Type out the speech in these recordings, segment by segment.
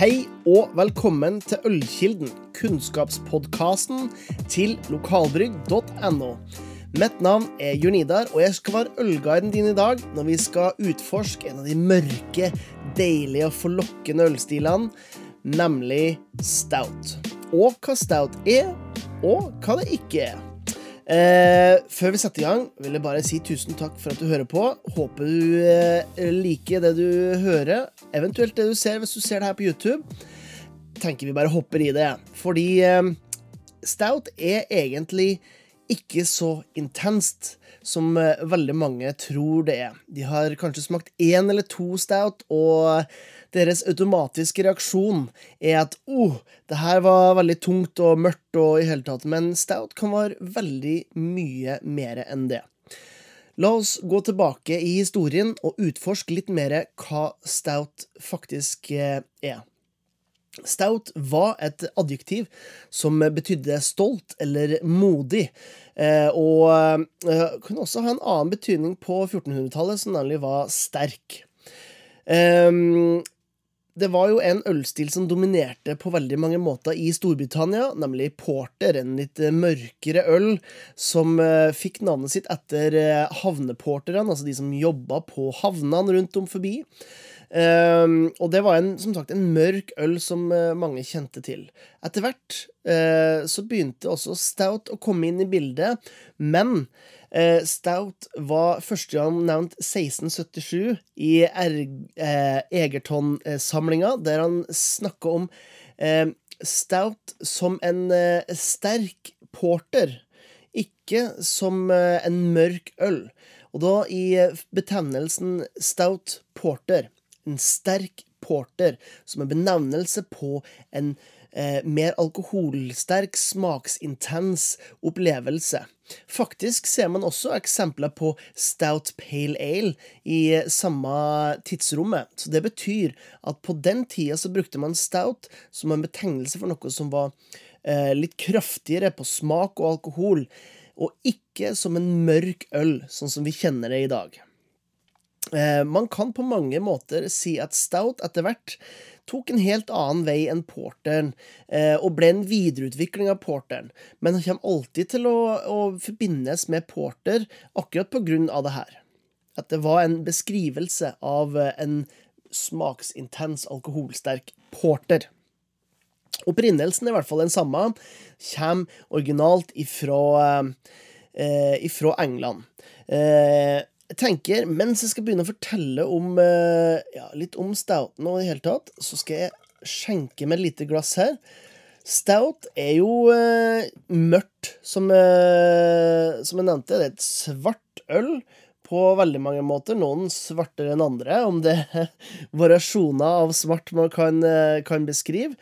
Hei og velkommen til Ølkilden, kunnskapspodkasten til lokalbrygg.no. Mitt navn er Jørn Idar, og jeg skal være ølguiden din i dag når vi skal utforske en av de mørke, deilige og forlokkende ølstilene, nemlig stout. Og hva stout er, og hva det ikke er. Eh, før vi setter i gang, vil jeg bare si tusen takk for at du hører på. Håper du eh, liker det du hører, eventuelt det du ser hvis du ser det her på YouTube. Tenker vi bare hopper i det. Fordi eh, stout er egentlig ikke så intenst som eh, veldig mange tror det er. De har kanskje smakt én eller to stout, og deres automatiske reaksjon er at oh, det her var veldig tungt og mørkt og i hele tatt, men stout kan være veldig mye mer enn det. La oss gå tilbake i historien og utforske litt mer hva stout faktisk eh, er. Stout var et adjektiv som betydde stolt eller modig, eh, og eh, kunne også ha en annen betydning på 1400-tallet, som nemlig var sterk. Ehm, det var jo en ølstil som dominerte på veldig mange måter i Storbritannia, nemlig porter, en litt mørkere øl som fikk navnet sitt etter havneporterne, altså de som jobba på havnene rundt om forbi. Um, og det var en, som sagt en mørk øl som uh, mange kjente til. Etter hvert uh, så begynte også stout å komme inn i bildet, men uh, stout var første gang nevnt 1677 i Egerton-samlinga, der han snakka om stout som en sterk porter, ikke som en mørk øl. Og da i betegnelsen stout porter en sterk porter, som en benevnelse på en eh, mer alkoholsterk, smaksintens opplevelse. Faktisk ser man også eksempler på stout pale ale i samme tidsrommet. Så det betyr at på den tida så brukte man stout som en betegnelse for noe som var eh, litt kraftigere på smak og alkohol, og ikke som en mørk øl, sånn som vi kjenner det i dag. Eh, man kan på mange måter si at stout etter hvert tok en helt annen vei enn porteren, eh, og ble en videreutvikling av porteren, men han kommer alltid til å, å forbindes med porter akkurat på grunn av det her. At det var en beskrivelse av eh, en smaksintens, alkoholsterk porter. Opprinnelsen er i hvert fall den samme, kommer originalt ifra, eh, ifra England. Eh, jeg tenker, mens jeg skal begynne å fortelle om eh, ja, litt om stouten og i det hele tatt, så skal jeg skjenke med et lite glass her. Stout er jo eh, mørkt, som, eh, som, jeg nevnte. Det er et svart øl på veldig mange måter. Noen svartere enn andre, om det er variasjoner av svart man kan, eh, kan beskrive.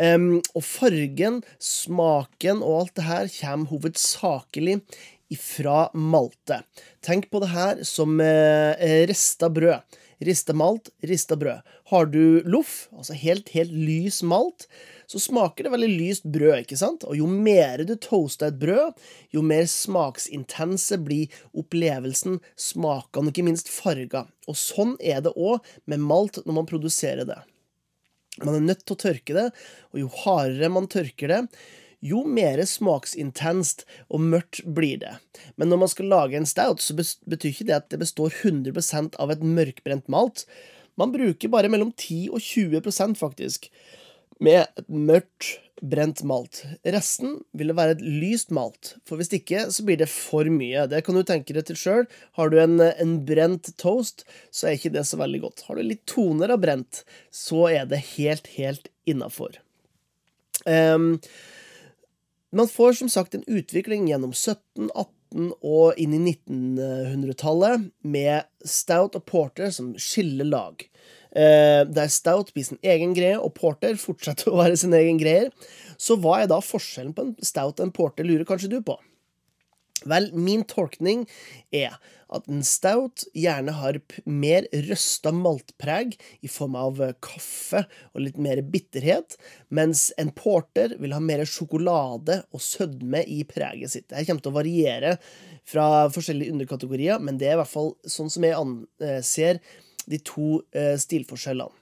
Um, og fargen, smaken og alt det her kommer hovedsakelig ifra malte. Tenk på det her som eh, rista brød. Rista malt, rista brød. Har du loff, altså helt, helt lys malt, så smaker det veldig lyst brød, ikke sant? Og jo mer du toaster et brød, jo mer smaksintense blir opplevelsen, smakene ikke minst farger. Og sånn er det òg med malt når man produserer det. Man er nødt til å tørke det, og jo hardere man tørker det, jo mer smaksintenst og mørkt blir det. Men når man skal lage en stout, så betyr ikke det at det består 100% av et mørkbrent malt. Man bruker bare mellom 10 og 20% faktisk, med et mørkt brent malt. Resten vil det være et lyst malt, for hvis ikke så blir det for mye. Det kan du tenke deg til sjøl. Har du en, en, brent toast, så er ikke det så veldig godt. Har du litt toner av brent, så er det helt, helt innafor. Um, man får som sagt en utvikling gjennom 17, 18 og inn i 1900-tallet med stout og porter som skiller lag. Eh, der stout blir sin egen greie, og porter fortsetter å være sin egen greie. Så hva er da forskjellen på en stout og en porter, lurer kanskje du på? Vel, min tolkning er at en stout gjerne har mer røsta maltpreg i form av eh, kaffe og litt mer bitterhet, mens en porter vil ha mer sjokolade og sødme i preget sitt. Det kommer til å variere fra forskjellige underkategorier, men det er i hvert fall sånn som jeg anser de to eh, stilforskjellene.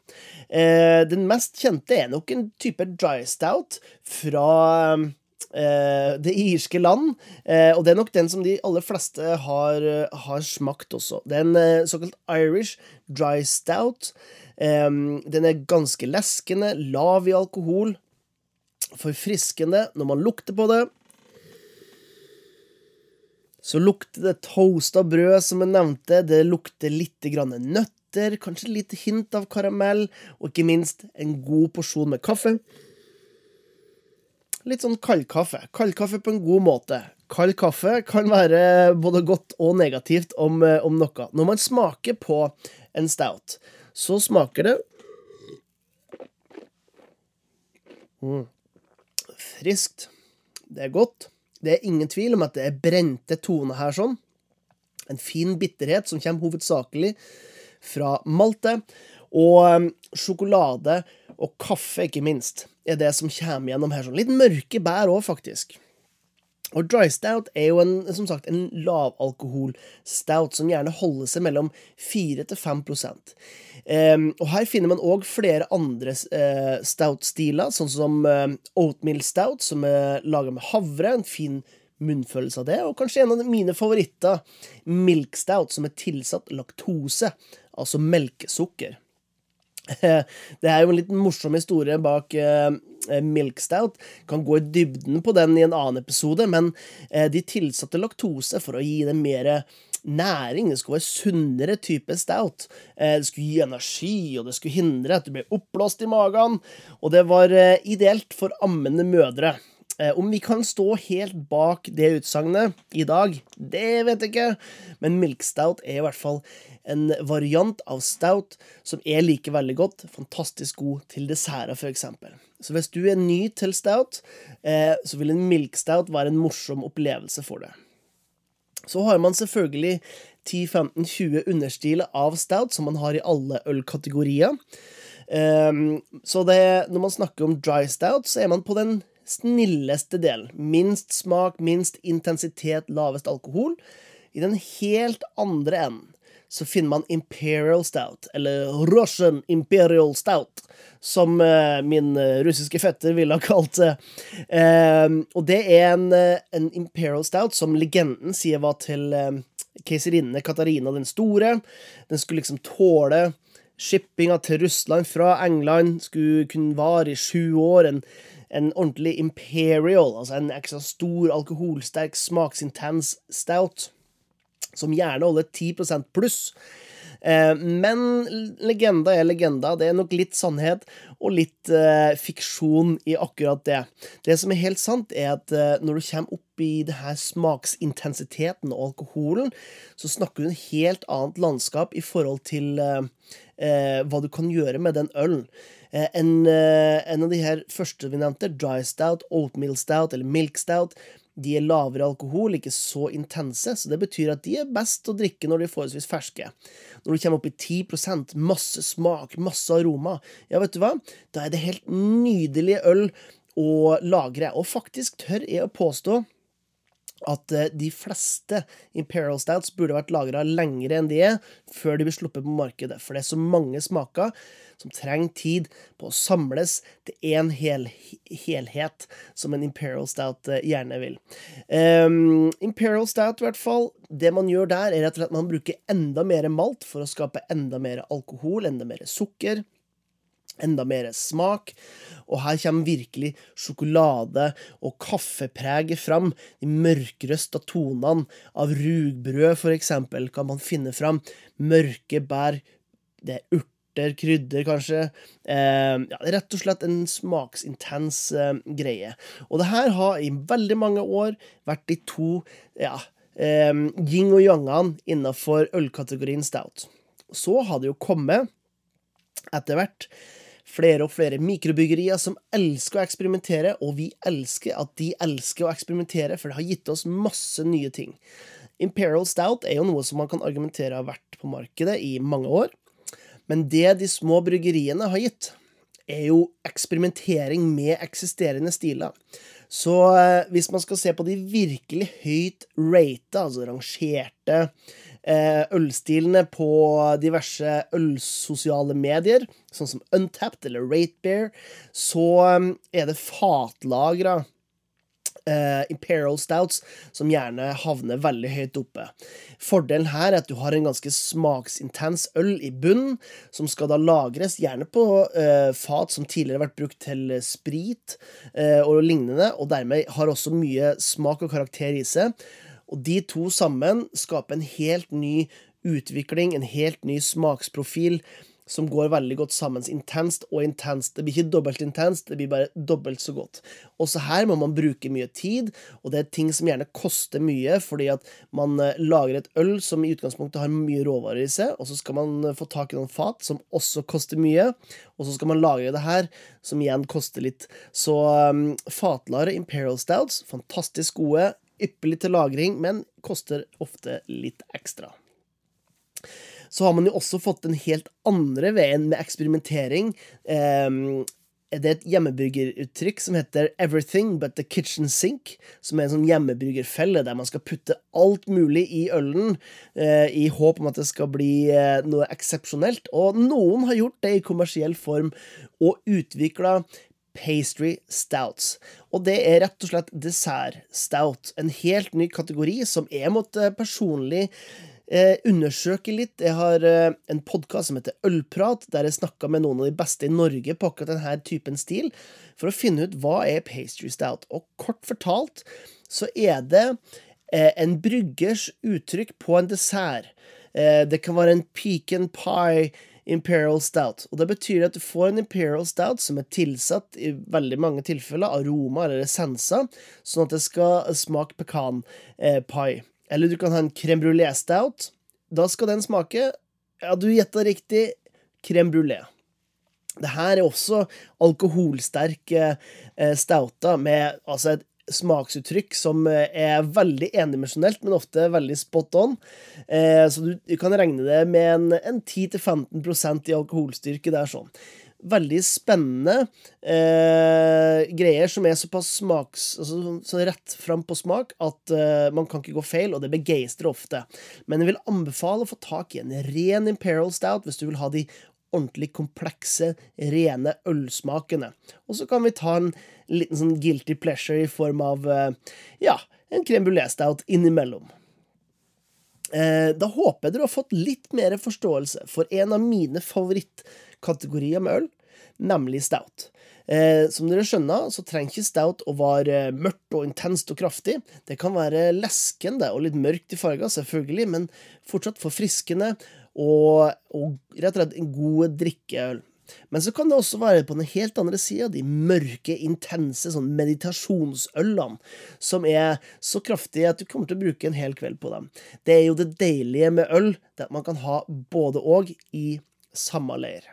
Eh, den mest kjente er nok en type dry stout fra eh, det irske land, eh, og det er nok den som de aller fleste har, har smakt også. Det er en eh, såkalt Irish dry stout. Eh, den er ganske leskende, lav i alkohol, forfriskende når man lukter på det. Så lukter det toasta brød, som jeg nevnte. Det lukter litt grann nøtter, kanskje litt hint av karamell, og ikke minst en god porsjon med kaffe. Litt sånn kaldkaffe. Kaldkaffe på en god måte. Kald kaffe kan være både godt og negativt om, om noe. Når man smaker på en stout, så smaker det mm. Friskt. Det er godt. Det er ingen tvil om at det er brente toner her sånn. En fin bitterhet som kommer hovedsakelig fra malte. Og um, sjokolade og kaffe, ikke minst, er det som kommer gjennom her. sånn. Litt mørke bær òg, faktisk. Og dry stout er jo en, som sagt, en lavalkohol-stout som gjerne holder seg mellom 4 til 5 um, Og her finner man òg flere andre uh, stout-stiler, sånn som uh, oatmeal stout, som er laga med havre. En fin munnfølelse av det. Og kanskje en av mine favoritter, milk stout, som er tilsatt laktose, altså melkesukker. Det er jo en litt morsom historie bak uh, Milk Stout. Kan gå i dybden på den i en annen episode, men uh, de tilsatte laktose for å gi det mer næring. Det skulle være sunnere type stout. Det skulle gi energi, og det skulle hindre at du ble oppblåst i magen. Og det var ideelt for ammende mødre. Om vi kan stå helt bak det utsagnet i dag, det vet jeg ikke, men milkstout er i hvert fall en variant av stout som jeg liker veldig godt. Fantastisk god til desserter, f.eks. Så hvis du er ny til stout, eh, så vil en milkstout være en morsom opplevelse for deg. Så har man selvfølgelig 10-15-20 understiler av stout, som man har i alle ølkategorier. Um, så det, når man snakker om dry stout, så er man på den snilleste delen. Minst smak, minst intensitet, lavest alkohol. I den helt andre enden så finner man Imperial Stout, eller Russian Imperial Stout, som uh, min uh, russiske fetter ville ha kalt det. Uh, og det er en, en, Imperial Stout som legenden sier var til keiserinne Katarina den store. Den skulle liksom tåle shippinga til Russland fra England, skulle kunne vare i sju år. En, en ordentlig imperial, altså en ekstra stor, alkoholsterk, smaksintens stout som gjerne holder 10 pluss. Eh, men legenda er legenda. Det er nok litt sannhet og litt eh, fiksjon i akkurat det. Det som er helt sant, er at eh, når du kommer opp i det her smaksintensiteten og alkoholen, så snakker du en helt annet landskap i forhold til eh, eh, hva du kan gjøre med den ølen. Eh, en, en, av de her første vi nevnte, dry stout, oatmeal stout eller milk stout, de er lavere alkohol, ikke så intense, så det betyr at de er best å drikke når de er forholdsvis ferske. Når du kommer opp i 10% masse smak, masse aroma, ja, vet du hva, da er det helt nydelige øl å lagre. Og faktisk tør jeg å påstå at eh, de fleste Imperial Stouts burde vært lagra lengre enn de er, før de blir sluppet på markedet. For det er så mange smaker som trenger tid på å samles til én hel, helhet, som en Imperial Stout eh, gjerne vil. Um, Imperial Stout, i hvert fall, det man gjør der, er rett og slett at man bruker enda mer malt for å skape enda mer alkohol, enda mer sukker enda mer smak. Og her kommer virkelig sjokolade- og kaffepreget fram. De mørkrøsta tonene av rugbrød, for eksempel, kan man finne fram. Mørke bær. Det er urter, krydder, kanskje. Eh, ja, rett og slett en smaksintens eh, greie. Og det her har i veldig mange år vært de to ja, eh, yin og yangene innafor ølkategorien stout. Så har det jo kommet, etter hvert, flere og flere mikrobryggerier som elsker å eksperimentere, og vi elsker at de elsker å eksperimentere, for det har gitt oss masse nye ting. Imperial Stout er jo noe som man kan argumentere har vært på markedet i mange år, men det de små bryggeriene har gitt, er jo eksperimentering med eksisterende stiler. Så eh, hvis man skal se på de virkelig høyt rata, altså rangerte ølstilene på diverse ølsosiale medier, sånn som Untapped eller Ratebear, så eh, er det fatlagra Uh, Imperial Stouts, som gjerne havner veldig høyt oppe. Fordelen her er at du har en ganske smaksintens øl i bunnen, som skal da lagres, gjerne på uh, fat som tidligere har vært brukt til sprit uh, og lignende, og dermed har også mye smak og karakter i seg. Og de to sammen skaper en helt ny utvikling, en helt ny smaksprofil som går veldig godt sammen. Intenst og intenst. Det blir ikke dobbelt intenst, det blir bare dobbelt så godt. Også her må man bruke mye tid, og det er ting som gjerne koster mye, fordi at man eh, lager et øl som i utgangspunktet har mye råvarer i seg, og så skal man eh, få tak i noen fat som også koster mye, og så skal man lagre det her, som igjen koster litt. Så um, fatlare Imperial Stouts, fantastisk gode, ypperlig til lagring, men koster ofte litt ekstra så har man jo også fått den helt andre veien med eksperimentering. Um, det er et hjemmebryggeruttrykk som heter 'everything but the kitchen sink', som er en sånn hjemmebryggerfelle der man skal putte alt mulig i ølen eh, i håp om at det skal bli eh, noe eksepsjonelt. Og noen har gjort det i kommersiell form og utvikla pastry stouts. Og det er rett og slett dessert stout. En helt ny kategori som jeg måtte personlig eh, undersøke litt. Jeg har eh, en podkast som heter Ølprat, der jeg snakka med noen av de beste i Norge på akkurat denne typen stil, for å finne ut hva er pastry stout. Og kort fortalt så er det eh, en bryggers uttrykk på en dessert. Eh, det kan være en pecan pie Imperial Stout. Og Det betyr at du får en Imperial Stout som er tilsatt i veldig mange tilfeller aroma eller essenser, sånn at det skal smake pekanpai. Eh, eller du kan ha en crème brulé stout. Da skal den smake Ja, du gjetta riktig crème brulé. Det her er også alkoholsterke eh, stouter med altså et smaksuttrykk som eh, er veldig endimensjonelt, men ofte veldig spot on. Eh, så du, kan regne det med en, en 10-15% i alkoholstyrke. Det er sånn veldig spennende eh, greier som er såpass smaks... Altså, så rett fram på smak at eh, man kan ikke gå feil, og det begeistrer ofte. Men jeg vil anbefale å få tak i en ren Imperial Stout hvis du vil ha de ordentlig komplekse, rene ølsmakene. Og så kan vi ta en liten sånn guilty pleasure i form av eh, ja, en crème brulé-stout innimellom. Eh, da håper jeg dere har fått litt mer forståelse for en av mine favorittkategorier med øl, nemlig stout. Eh, som dere skjønner, så trenger ikke stout å være mørkt og intenst og kraftig. Det kan være leskende og litt mørkt i farga, selvfølgelig, men fortsatt forfriskende og, og rett og slett en god drikkeøl. Men så kan det også være på den helt andre sida, de mørke, intense sånn meditasjonsølene, som er så kraftige at du kommer til å bruke en hel kveld på dem. Det er jo det deilige med øl, det at man kan ha både og i samme leir.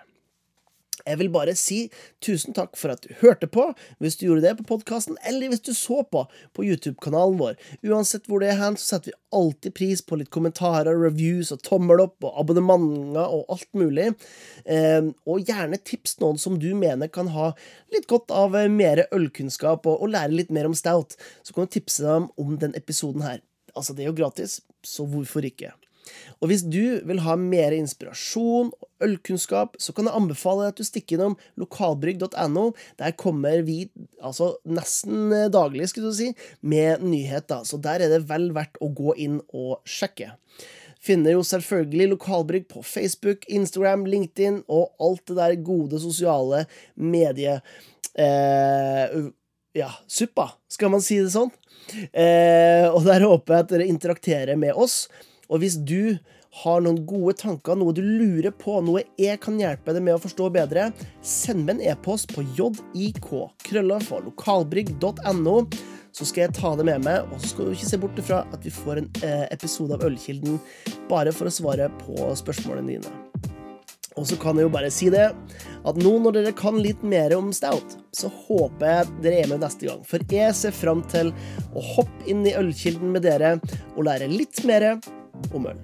Jeg vil bare si tusen takk for at du hørte på, hvis du gjorde det på podkasten, eller hvis du så på på YouTube-kanalen vår. Uansett hvor det er hen, så setter vi alltid pris på litt kommentarer, reviews og tommel opp og abonnementer og alt mulig. Eh, og gjerne tips noen som du mener kan ha litt godt av eh, mer ølkunnskap og, og lære litt mer om stout. Så kan du tipse dem om den episoden her. Altså, det er jo gratis, så hvorfor ikke? Og hvis du vil ha mer inspirasjon og ølkunnskap, så kan jeg anbefale at du stikker innom lokalbrygg.no. Der kommer vi altså nesten daglig, skulle du si, med nyheter. Så der er det vel verdt å gå inn og sjekke. Finner jo selvfølgelig Lokalbrygg på Facebook, Instagram, LinkedIn og alt det der gode sosiale medie... Eh, ja, suppa, skal man si det sånn? Eh, og der håper jeg at dere interakterer med oss. Og hvis du har noen gode tanker, noe du lurer på, noe jeg kan hjelpe deg med å forstå bedre, send meg en e-post på jik, krølla for lokalbrygg.no, så skal jeg ta det med meg. Og så skal du ikke se bort ifra at vi får en eh, episode av Ølkilden bare for å svare på spørsmålene dine. Og så kan jeg jo bare si det, at nå når dere kan litt mer om stout, så håper jeg dere er med neste gang. For jeg ser fram til å hoppe inn i ølkilden med dere og lære litt mer au mal.